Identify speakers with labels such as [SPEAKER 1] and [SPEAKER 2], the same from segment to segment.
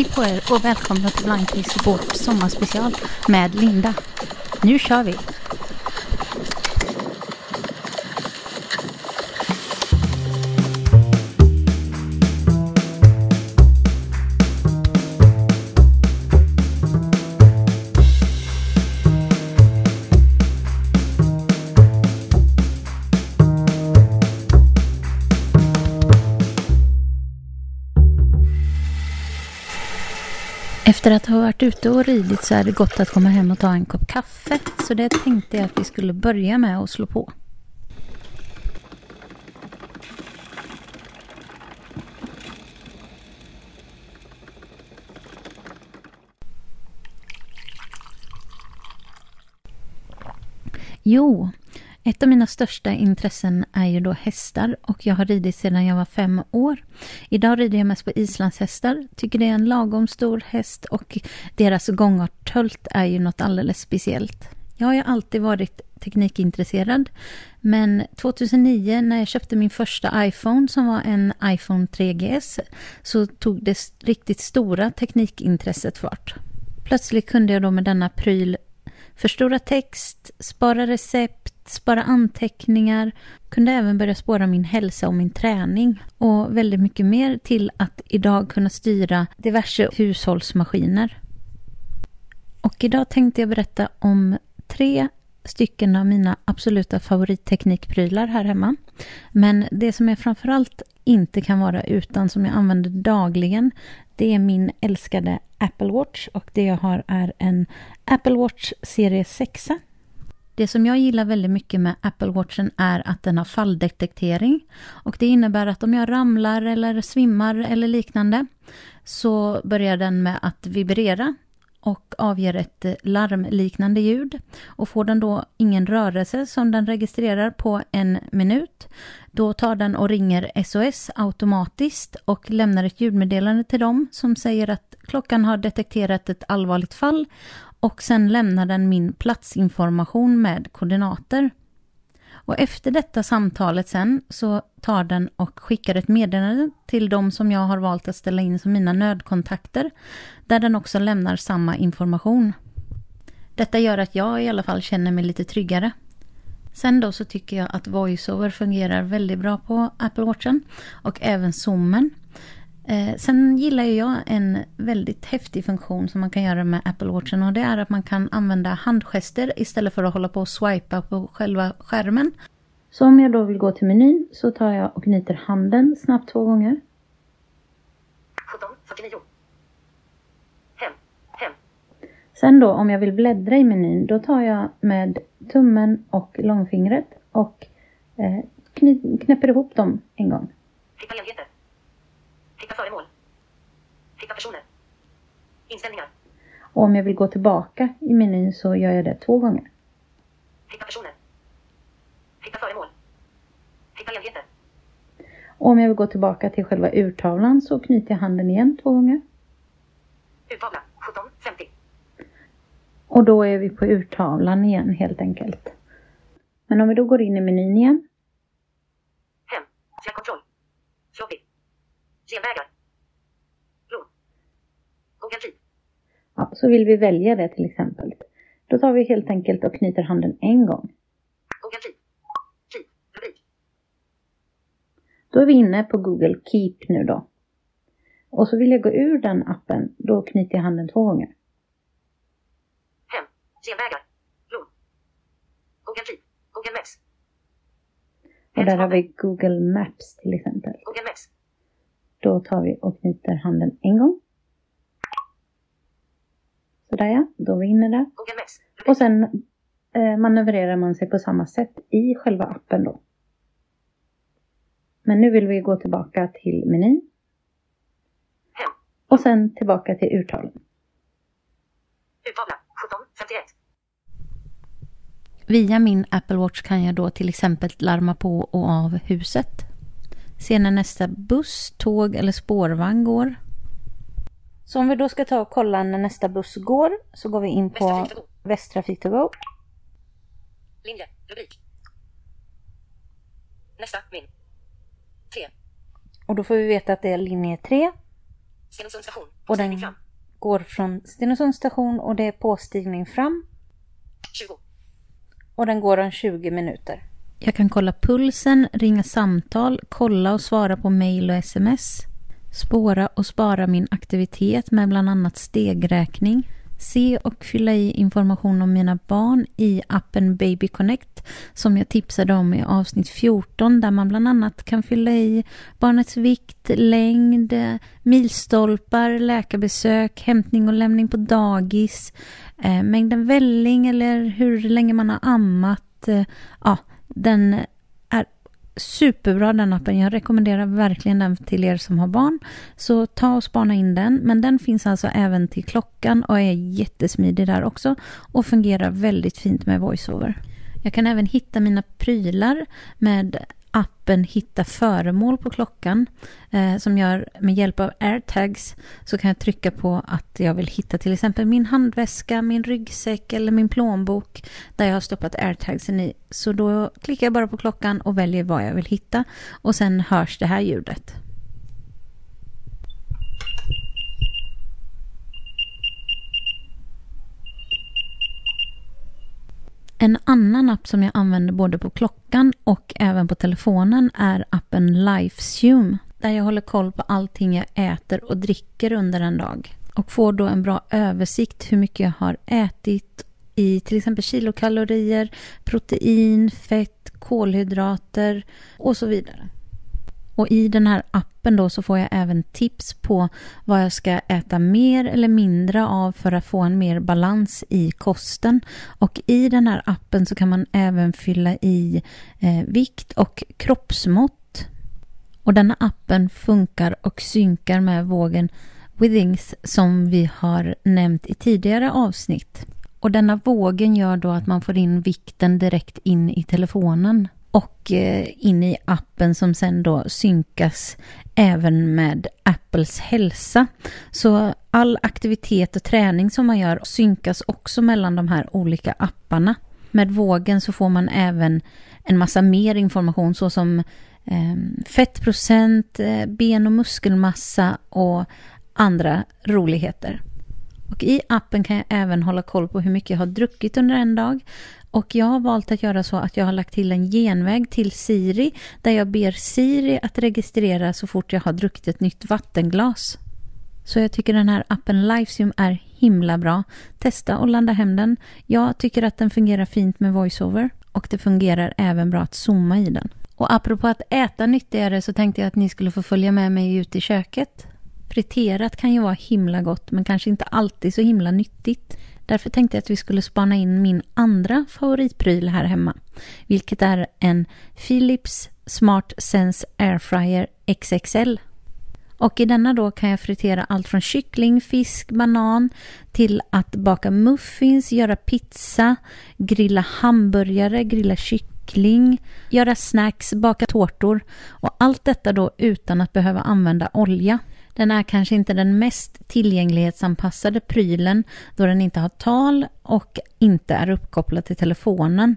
[SPEAKER 1] Hej på er och välkomna till Blankis Support sommarspecial med Linda. Nu kör vi! Efter att ha varit ute och ridit så är det gott att komma hem och ta en kopp kaffe. Så det tänkte jag att vi skulle börja med att slå på. Jo, ett av mina största intressen är ju då hästar och jag har ridit sedan jag var fem år. Idag rider jag mest på islandshästar, tycker det är en lagom stor häst och deras gångart tölt är ju något alldeles speciellt. Jag har ju alltid varit teknikintresserad men 2009 när jag köpte min första iPhone som var en iPhone 3GS så tog det riktigt stora teknikintresset fart. Plötsligt kunde jag då med denna pryl förstora text, spara recept, spara anteckningar, kunde även börja spåra min hälsa och min träning och väldigt mycket mer till att idag kunna styra diverse hushållsmaskiner. Och idag tänkte jag berätta om tre stycken av mina absoluta favoritteknikprylar här hemma. Men det som jag framförallt inte kan vara utan, som jag använder dagligen, det är min älskade Apple Watch och det jag har är en Apple Watch serie 6 det som jag gillar väldigt mycket med Apple Watchen är att den har falldetektering. Och det innebär att om jag ramlar eller svimmar eller liknande så börjar den med att vibrera och avger ett eh, larmliknande ljud. Och får den då ingen rörelse som den registrerar på en minut, då tar den och ringer SOS automatiskt och lämnar ett ljudmeddelande till dem som säger att klockan har detekterat ett allvarligt fall och sen lämnar den min platsinformation med koordinater. Och efter detta samtalet sen så tar den och skickar ett meddelande till de som jag har valt att ställa in som mina nödkontakter, där den också lämnar samma information. Detta gör att jag i alla fall känner mig lite tryggare. Sen då så tycker jag att VoiceOver fungerar väldigt bra på Apple Watchen och även Zoomen. Eh, sen gillar jag en väldigt häftig funktion som man kan göra med Apple Watchen och det är att man kan använda handgester istället för att hålla på och swipa på själva skärmen. Så om jag då vill gå till menyn så tar jag och knyter handen snabbt två gånger.
[SPEAKER 2] 17, Hem, hem.
[SPEAKER 1] Sen då om jag vill bläddra i menyn då tar jag med tummen och långfingret och eh, knäpper ihop dem en gång.
[SPEAKER 2] Hitta enheter. Hitta föremål. Hitta personer. Inställningar.
[SPEAKER 1] Och om jag vill gå tillbaka i menyn så gör jag det två gånger.
[SPEAKER 2] Hitta personer. Hitta föremål. Hitta enheter.
[SPEAKER 1] Och om jag vill gå tillbaka till själva urtavlan så knyter jag handen igen två gånger.
[SPEAKER 2] Urtavla 17.50.
[SPEAKER 1] Och då är vi på urtavlan igen helt enkelt. Men om vi då går in i menyn igen.
[SPEAKER 2] Hem. Fjärrkontroll. Floppy. Genvägar. Blod. Google Keep.
[SPEAKER 1] Ja, så vill vi välja det till exempel. Då tar vi helt enkelt och knyter handen en gång. Då är vi inne på Google Keep nu då. Och så vill jag gå ur den appen, då knyter jag handen två gånger.
[SPEAKER 2] Hem. Genvägar. Blod. Google Keep. Google Maps.
[SPEAKER 1] Och där har vi Google Maps till exempel.
[SPEAKER 2] Google Maps.
[SPEAKER 1] Då tar vi och knyter handen en gång. Sådär ja, då är vi inne där. Och sen eh, manövrerar man sig på samma sätt i själva appen då. Men nu vill vi gå tillbaka till menyn. Och sen tillbaka till urtalen.
[SPEAKER 2] Urtavla 17.51.
[SPEAKER 1] Via min Apple Watch kan jag då till exempel larma på och av huset. Se när nästa buss, tåg eller spårvagn går. Så om vi då ska ta och kolla när nästa buss går så går vi in på
[SPEAKER 2] Västtrafik to go. Linje. Rubrik. Nästa. Min. 3.
[SPEAKER 1] Och då får vi veta att det är linje 3.
[SPEAKER 2] Stenungsund station.
[SPEAKER 1] Och den
[SPEAKER 2] fram.
[SPEAKER 1] går från Stenungsunds station och det är påstigning fram.
[SPEAKER 2] 20.
[SPEAKER 1] Och den går om 20 minuter. Jag kan kolla pulsen, ringa samtal, kolla och svara på mail och sms. Spåra och spara min aktivitet med bland annat stegräkning. Se och fylla i information om mina barn i appen Baby Connect som jag tipsade om i avsnitt 14 där man bland annat kan fylla i barnets vikt, längd, milstolpar, läkarbesök, hämtning och lämning på dagis, eh, mängden välling eller hur länge man har ammat. Eh, ja, den superbra den appen. Jag rekommenderar verkligen den till er som har barn. Så ta och spana in den. Men den finns alltså även till klockan och är jättesmidig där också. Och fungerar väldigt fint med voiceover. Jag kan även hitta mina prylar med appen Hitta föremål på klockan eh, som gör med hjälp av airtags så kan jag trycka på att jag vill hitta till exempel min handväska, min ryggsäck eller min plånbok där jag har stoppat airtagsen i. Så då klickar jag bara på klockan och väljer vad jag vill hitta och sen hörs det här ljudet. En annan app som jag använder både på klockan och även på telefonen är appen Lifezoom. Där jag håller koll på allting jag äter och dricker under en dag. Och får då en bra översikt hur mycket jag har ätit i till exempel kilokalorier, protein, fett, kolhydrater och så vidare. Och i den här appen då så får jag även tips på vad jag ska äta mer eller mindre av för att få en mer balans i kosten. Och i den här appen så kan man även fylla i eh, vikt och kroppsmått. Och denna appen funkar och synkar med vågen Withings som vi har nämnt i tidigare avsnitt. Och denna vågen gör då att man får in vikten direkt in i telefonen och eh, in i appen som sen då synkas även med Apples hälsa. Så all aktivitet och träning som man gör synkas också mellan de här olika apparna. Med vågen så får man även en massa mer information såsom eh, fettprocent, eh, ben och muskelmassa och andra roligheter. Och i appen kan jag även hålla koll på hur mycket jag har druckit under en dag. Och jag har valt att göra så att jag har lagt till en genväg till Siri där jag ber Siri att registrera så fort jag har druckit ett nytt vattenglas. Så jag tycker den här appen Lifesim är himla bra. Testa och ladda hem den. Jag tycker att den fungerar fint med voiceover och det fungerar även bra att zooma i den. Och apropå att äta nyttigare så tänkte jag att ni skulle få följa med mig ut i köket. Friterat kan ju vara himla gott men kanske inte alltid så himla nyttigt. Därför tänkte jag att vi skulle spana in min andra favoritpryl här hemma. Vilket är en Philips Smart Sense Airfryer XXL. Och i denna då kan jag fritera allt från kyckling, fisk, banan till att baka muffins, göra pizza, grilla hamburgare, grilla kyckling, göra snacks, baka tårtor och allt detta då utan att behöva använda olja. Den är kanske inte den mest tillgänglighetsanpassade prylen då den inte har tal och inte är uppkopplad till telefonen.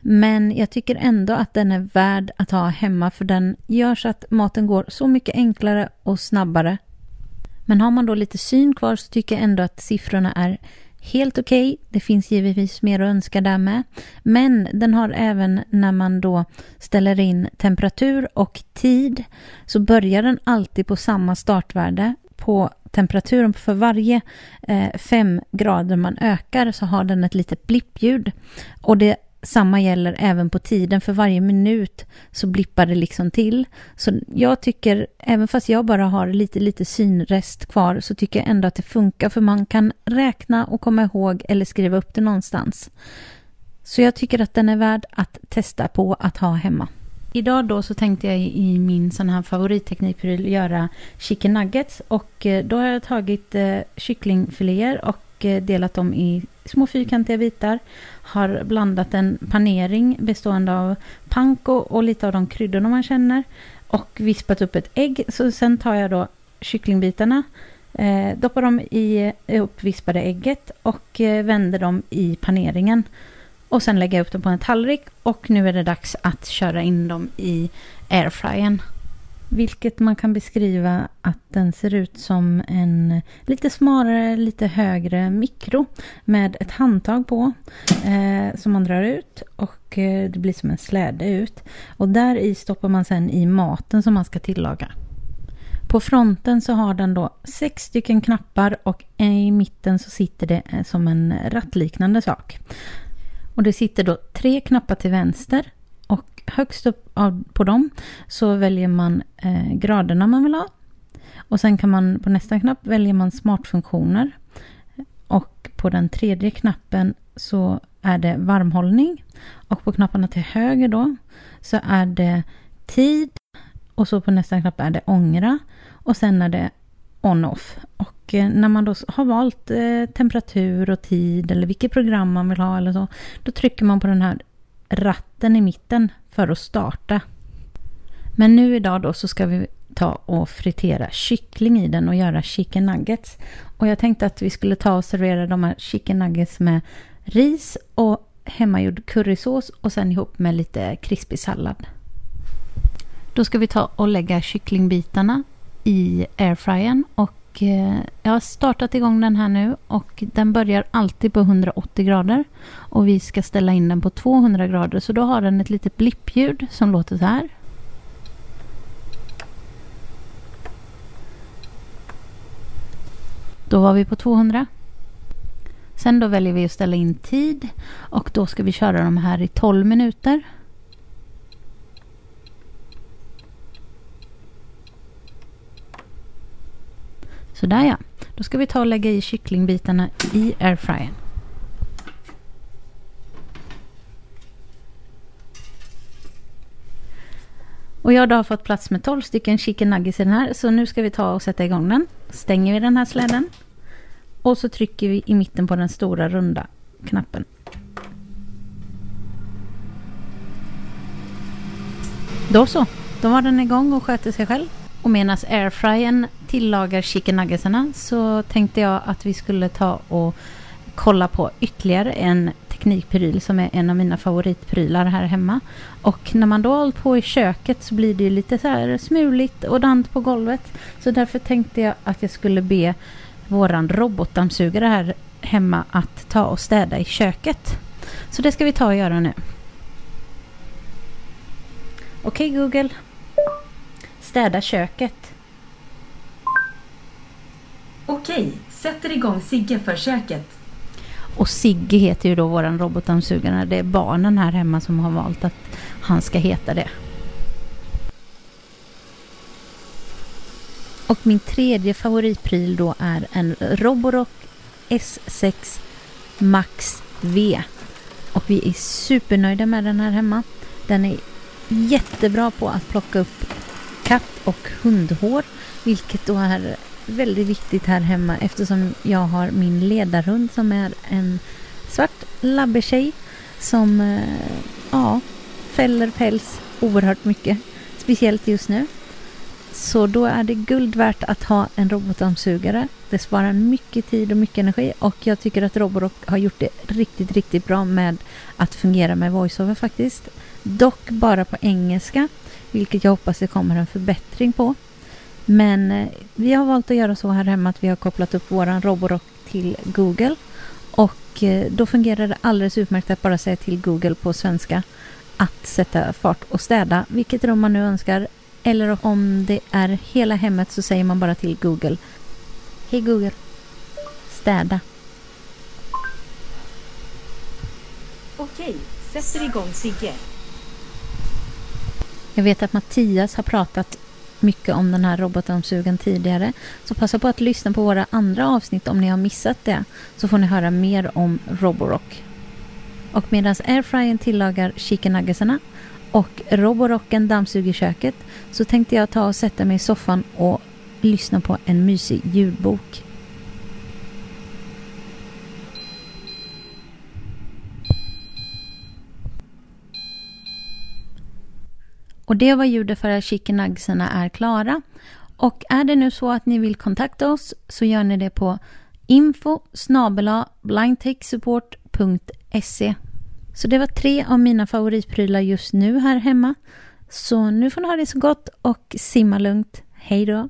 [SPEAKER 1] Men jag tycker ändå att den är värd att ha hemma för den gör så att maten går så mycket enklare och snabbare. Men har man då lite syn kvar så tycker jag ändå att siffrorna är helt okej. Okay. Det finns givetvis mer att önska där med. Men den har även när man då ställer in temperatur och tid så börjar den alltid på samma startvärde på temperaturen för varje eh, fem grader man ökar så har den ett litet blippljud. Och det samma gäller även på tiden, för varje minut så blippar det liksom till. Så jag tycker, även fast jag bara har lite, lite synrest kvar, så tycker jag ändå att det funkar, för man kan räkna och komma ihåg eller skriva upp det någonstans. Så jag tycker att den är värd att testa på att ha hemma. Idag då så tänkte jag i min sån här favoritteknikpryl göra chicken nuggets och eh, då har jag tagit eh, kycklingfiléer och och eh, delat dem i små fyrkantiga bitar. Har blandat en panering bestående av panko och lite av de kryddorna man känner. Och vispat upp ett ägg. Så sen tar jag då kycklingbitarna. Eh, doppar dem i eh, uppvispade ägget och eh, vänder dem i paneringen. Och sen lägger jag upp dem på en tallrik och nu är det dags att köra in dem i airfryern. Vilket man kan beskriva att den ser ut som en lite smalare, lite högre mikro med ett handtag på eh, som man drar ut och eh, det blir som en släde ut. Och där i stoppar man sen i maten som man ska tillaga. På fronten så har den då sex stycken knappar och i mitten så sitter det eh, som en rattliknande sak. Och det sitter då tre knappar till vänster och högst upp på dem så väljer man eh, graderna man vill ha. Och sen kan man på nästa knapp väljer man smartfunktioner. Och på den tredje knappen så är det varmhållning. Och på knapparna till höger då så är det tid. Och så på nästa knapp är det ångra. Och sen är det on-off. Och eh, när man då har valt eh, temperatur och tid eller vilket program man vill ha eller så, då trycker man på den här ratten i mitten för att starta. Men nu idag då så ska vi ta och fritera kyckling i den och göra chicken nuggets. Och jag tänkte att vi skulle ta och servera de här chicken nuggets med ris och hemmagjord currysås och sen ihop med lite krispig sallad. Då ska vi ta och lägga kycklingbitarna i airfryern och Eh, jag har startat igång den här nu och den börjar alltid på 180 grader och vi ska ställa in den på 200 grader så då har den ett litet blippljud som låter så här. Då var vi på 200. Sen då väljer vi att ställa in tid och då ska vi köra de här i 12 minuter. Sådär ja. Då ska vi ta och lägga i kycklingbitarna i airfryern. Och jag har då fått plats med 12 stycken chicken nuggets i den här. Så nu ska vi ta och sätta igång den. Stänger vi den här släden. Och så trycker vi i mitten på den stora runda knappen. Då så. Då var den igång och sköter sig själv. Och medan airfryern tillagar chicken nuggetsarna så tänkte jag att vi skulle ta och kolla på ytterligare en teknikpryl som är en av mina favoritprylar här hemma. Och när man då har hållit på i köket så blir det lite så här smuligt och dant på golvet. Så därför tänkte jag att jag skulle be våran robotdammsugare här hemma att ta och städa i köket. Så det ska vi ta och göra nu. Okej okay, Google. Städa köket.
[SPEAKER 3] Okej, sätter igång Sigge för köket.
[SPEAKER 1] Och Sigge heter ju då våran robotdammsugare. Det är barnen här hemma som har valt att han ska heta det. Och min tredje favoritpryl då är en Roborock S6 Max V. Och vi är supernöjda med den här hemma. Den är jättebra på att plocka upp katt och hundhår. Vilket då är väldigt viktigt här hemma eftersom jag har min ledarhund som är en svart labbertjej som eh, ja, fäller päls oerhört mycket. Speciellt just nu. Så då är det guld värt att ha en robotdammsugare. Det sparar mycket tid och mycket energi och jag tycker att Roborock har gjort det riktigt, riktigt bra med att fungera med voiceover faktiskt. Dock bara på engelska, vilket jag hoppas det kommer en förbättring på. Men eh, vi har valt att göra så här hemma att vi har kopplat upp våran Roborock till Google. Och eh, då fungerar det alldeles utmärkt att bara säga till Google på svenska att sätta fart och städa vilket rum man nu önskar. Eller om det är hela hemmet så säger man bara till Google. Hej Google. Städa.
[SPEAKER 3] Okej, sätter igång Sigge.
[SPEAKER 1] Jag vet att Mattias har pratat mycket om den här robotdammsugaren tidigare. Så passa på att lyssna på våra andra avsnitt om ni har missat det. Så får ni höra mer om Roborock. Och medan airfryern tillagar chicken nuggetsarna och Roborocken dammsuger köket så tänkte jag ta och sätta mig i soffan och lyssna på en mysig ljudbok. Och det var ljudet för att chicken nuggetsarna är klara. Och är det nu så att ni vill kontakta oss så gör ni det på info blindtechsupport.se Så det var tre av mina favoritprylar just nu här hemma. Så nu får ni ha det så gott och simma lugnt. Hej då!